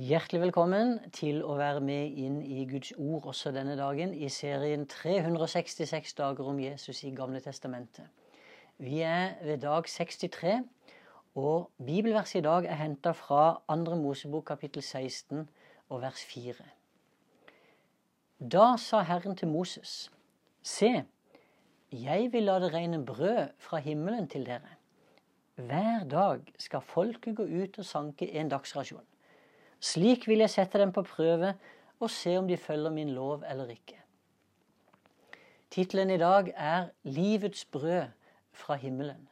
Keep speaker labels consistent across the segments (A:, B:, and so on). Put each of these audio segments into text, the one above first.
A: Hjertelig velkommen til å være med inn i Guds ord også denne dagen i serien 366 dager om Jesus i Gamle testamentet. Vi er ved dag 63, og bibelverset i dag er henta fra 2. Mosebok kapittel 16 og vers 4. Da sa Herren til Moses, Se, jeg vil la det regne brød fra himmelen til dere. Hver dag skal folket gå ut og sanke en dagsrasjon. Slik vil jeg sette dem på prøve og se om de følger min lov eller ikke. Tittelen i dag er 'Livets brød fra himmelen'.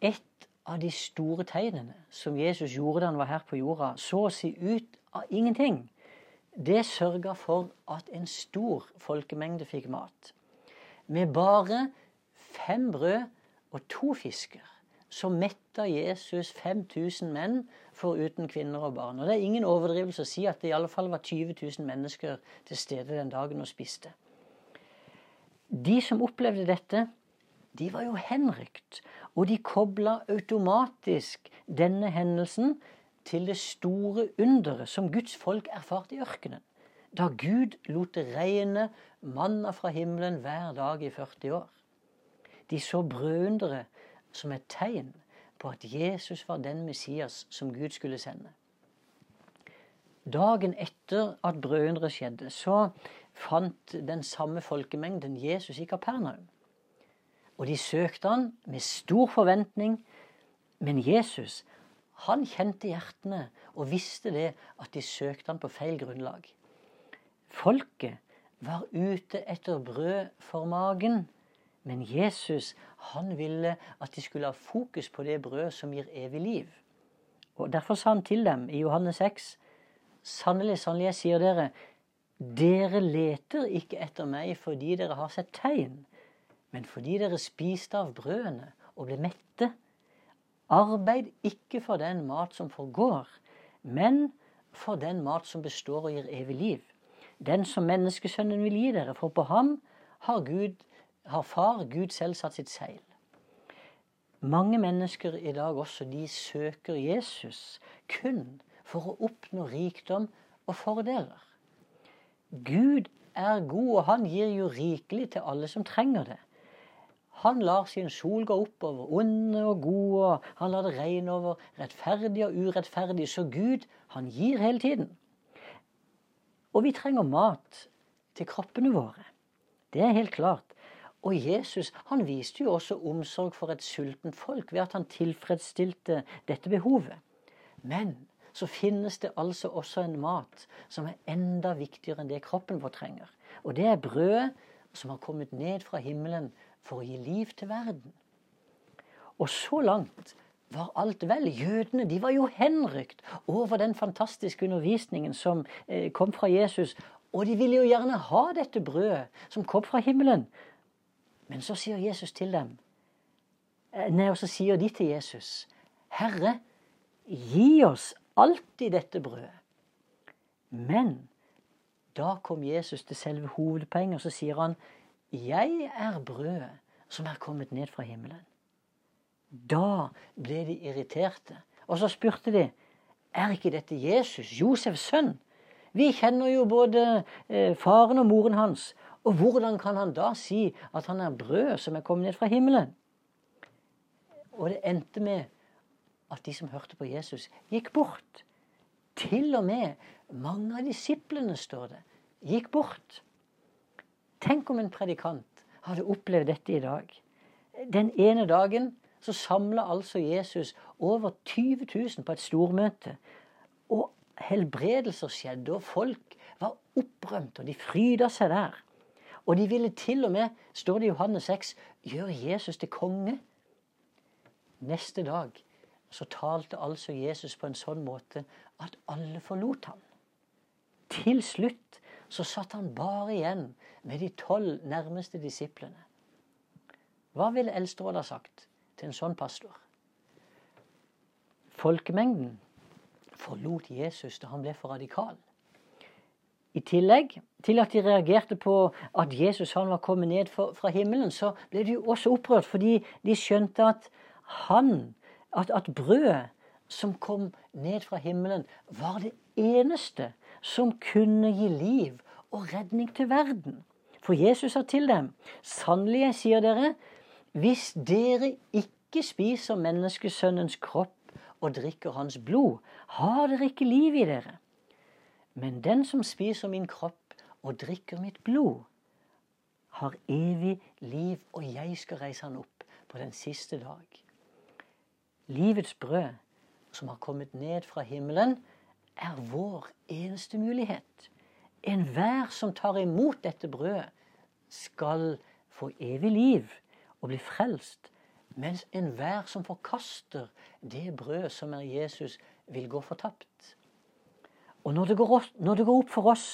A: Et av de store tegnene som Jesus gjorde da han var her på jorda, så å si ut av ingenting, det sørga for at en stor folkemengde fikk mat. Med bare fem brød og to fisker så metta Jesus 5000 menn foruten kvinner og barn. Og Det er ingen overdrivelse å si at det i alle fall var 20 000 mennesker til stede den dagen og spiste. De som opplevde dette, de var jo henrykt. Og de kobla automatisk denne hendelsen til det store underet som Guds folk erfarte i ørkenen. Da Gud lot det regne manna fra himmelen hver dag i 40 år. De så brødunderet som et tegn på at Jesus var den Messias som Gud skulle sende. Dagen etter at brødunderet skjedde, så fant den samme folkemengden Jesus i Kapernaum. Og de søkte han med stor forventning, men Jesus han kjente hjertene og visste det at de søkte han på feil grunnlag. Folket var ute etter brød for magen, men Jesus han ville at de skulle ha fokus på det brød som gir evig liv. Og Derfor sa han til dem i Johannes 6.: Sannelig, sannelig, jeg sier dere, dere leter ikke etter meg fordi dere har sett tegn, men fordi dere spiste av brødene og ble mette. Arbeid ikke for den mat som forgår, men for den mat som består og gir evig liv. Den som menneskesønnen vil gi dere, for på ham har Gud har far Gud selv satt sitt seil. Mange mennesker i dag også, de søker Jesus kun for å oppnå rikdom og fordeler. Gud er god, og han gir jo rikelig til alle som trenger det. Han lar sin sol gå opp over onde og gode, han lar det regne over rettferdige og urettferdige. Så Gud, han gir hele tiden. Og vi trenger mat til kroppene våre. Det er helt klart. Og Jesus han viste jo også omsorg for et sultent folk ved at han tilfredsstilte dette behovet. Men så finnes det altså også en mat som er enda viktigere enn det kroppen vår trenger. Og det er brødet som har kommet ned fra himmelen for å gi liv til verden. Og så langt var alt vel. Jødene de var jo henrykt over den fantastiske undervisningen som eh, kom fra Jesus. Og de ville jo gjerne ha dette brødet som kom fra himmelen. Men så sier Jesus til dem eh, Nei, og så sier de til Jesus, Herre, gi oss alltid dette brødet. Men da kom Jesus til selve hovedpoenget, og så sier han, Jeg er brødet som er kommet ned fra himmelen. Da ble de irriterte. Og så spurte de, er ikke dette Jesus, Josefs sønn? Vi kjenner jo både eh, faren og moren hans. Og hvordan kan han da si at han er brød som er kommet ned fra himmelen? Og det endte med at de som hørte på Jesus, gikk bort. Til og med mange av disiplene, står det, gikk bort. Tenk om en predikant hadde opplevd dette i dag. Den ene dagen så samla altså Jesus over 20 000 på et stormøte. Og helbredelser skjedde, og folk var opprømte, og de fryda seg der. Og de ville til og med, står det i Johannes 6, gjøre Jesus til konge. Neste dag så talte altså Jesus på en sånn måte at alle forlot ham. Til slutt så satt han bare igjen med de tolv nærmeste disiplene. Hva ville Eldsterådet ha sagt til en sånn pastor? Folkemengden forlot Jesus da han ble for radikal. I tillegg til at de reagerte på at Jesus han var kommet ned fra himmelen, så ble de også opprørt fordi de skjønte at han, at, at brødet som kom ned fra himmelen, var det eneste som kunne gi liv og redning til verden. For Jesus sa til dem, sannelig jeg sier dere, hvis dere ikke spiser menneskesønnens kropp og drikker hans blod, har dere ikke liv i dere. Men den som spiser min kropp og drikker mitt blod, har evig liv, og jeg skal reise han opp på den siste dag. Livets brød, som har kommet ned fra himmelen, er vår eneste mulighet. Enhver som tar imot dette brødet, skal få evig liv og bli frelst. Mens enhver som forkaster det brød som er Jesus, vil gå fortapt. Og når det, går, når det går opp for oss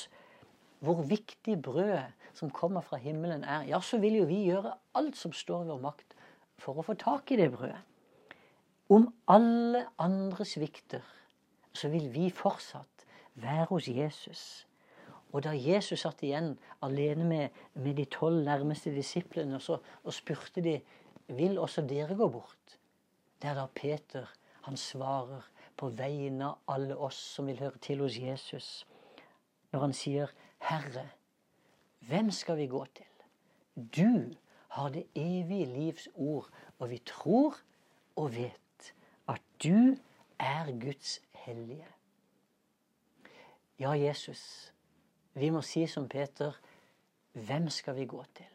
A: hvor viktig brødet som kommer fra himmelen er, ja, så vil jo vi gjøre alt som står i vår makt for å få tak i det brødet. Om alle andre svikter, så vil vi fortsatt være hos Jesus. Og da Jesus satt igjen alene med, med de tolv nærmeste disiplene, og, så, og spurte de vil også dere gå bort. Det er da Peter han svarer på vegne av alle oss som vil høre til hos Jesus, når han sier, 'Herre, hvem skal vi gå til?' Du har det evige livs ord, og vi tror og vet at du er Guds hellige. Ja, Jesus, vi må si som Peter, hvem skal vi gå til?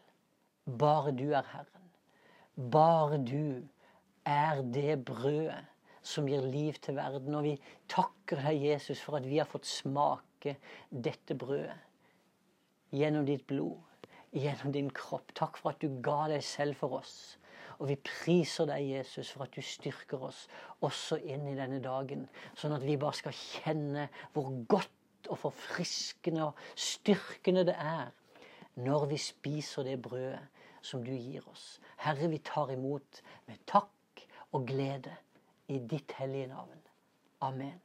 A: Bare du er Herren. Bare du er det brødet som gir liv til verden. Og vi takker deg, Jesus, for at vi har fått smake dette brødet gjennom ditt blod, gjennom din kropp. Takk for at du ga deg selv for oss. Og vi priser deg, Jesus, for at du styrker oss også inn i denne dagen. Sånn at vi bare skal kjenne hvor godt og forfriskende og styrkende det er når vi spiser det brødet som du gir oss. Herre, vi tar imot med takk og glede i ditt hellige navn. Amen.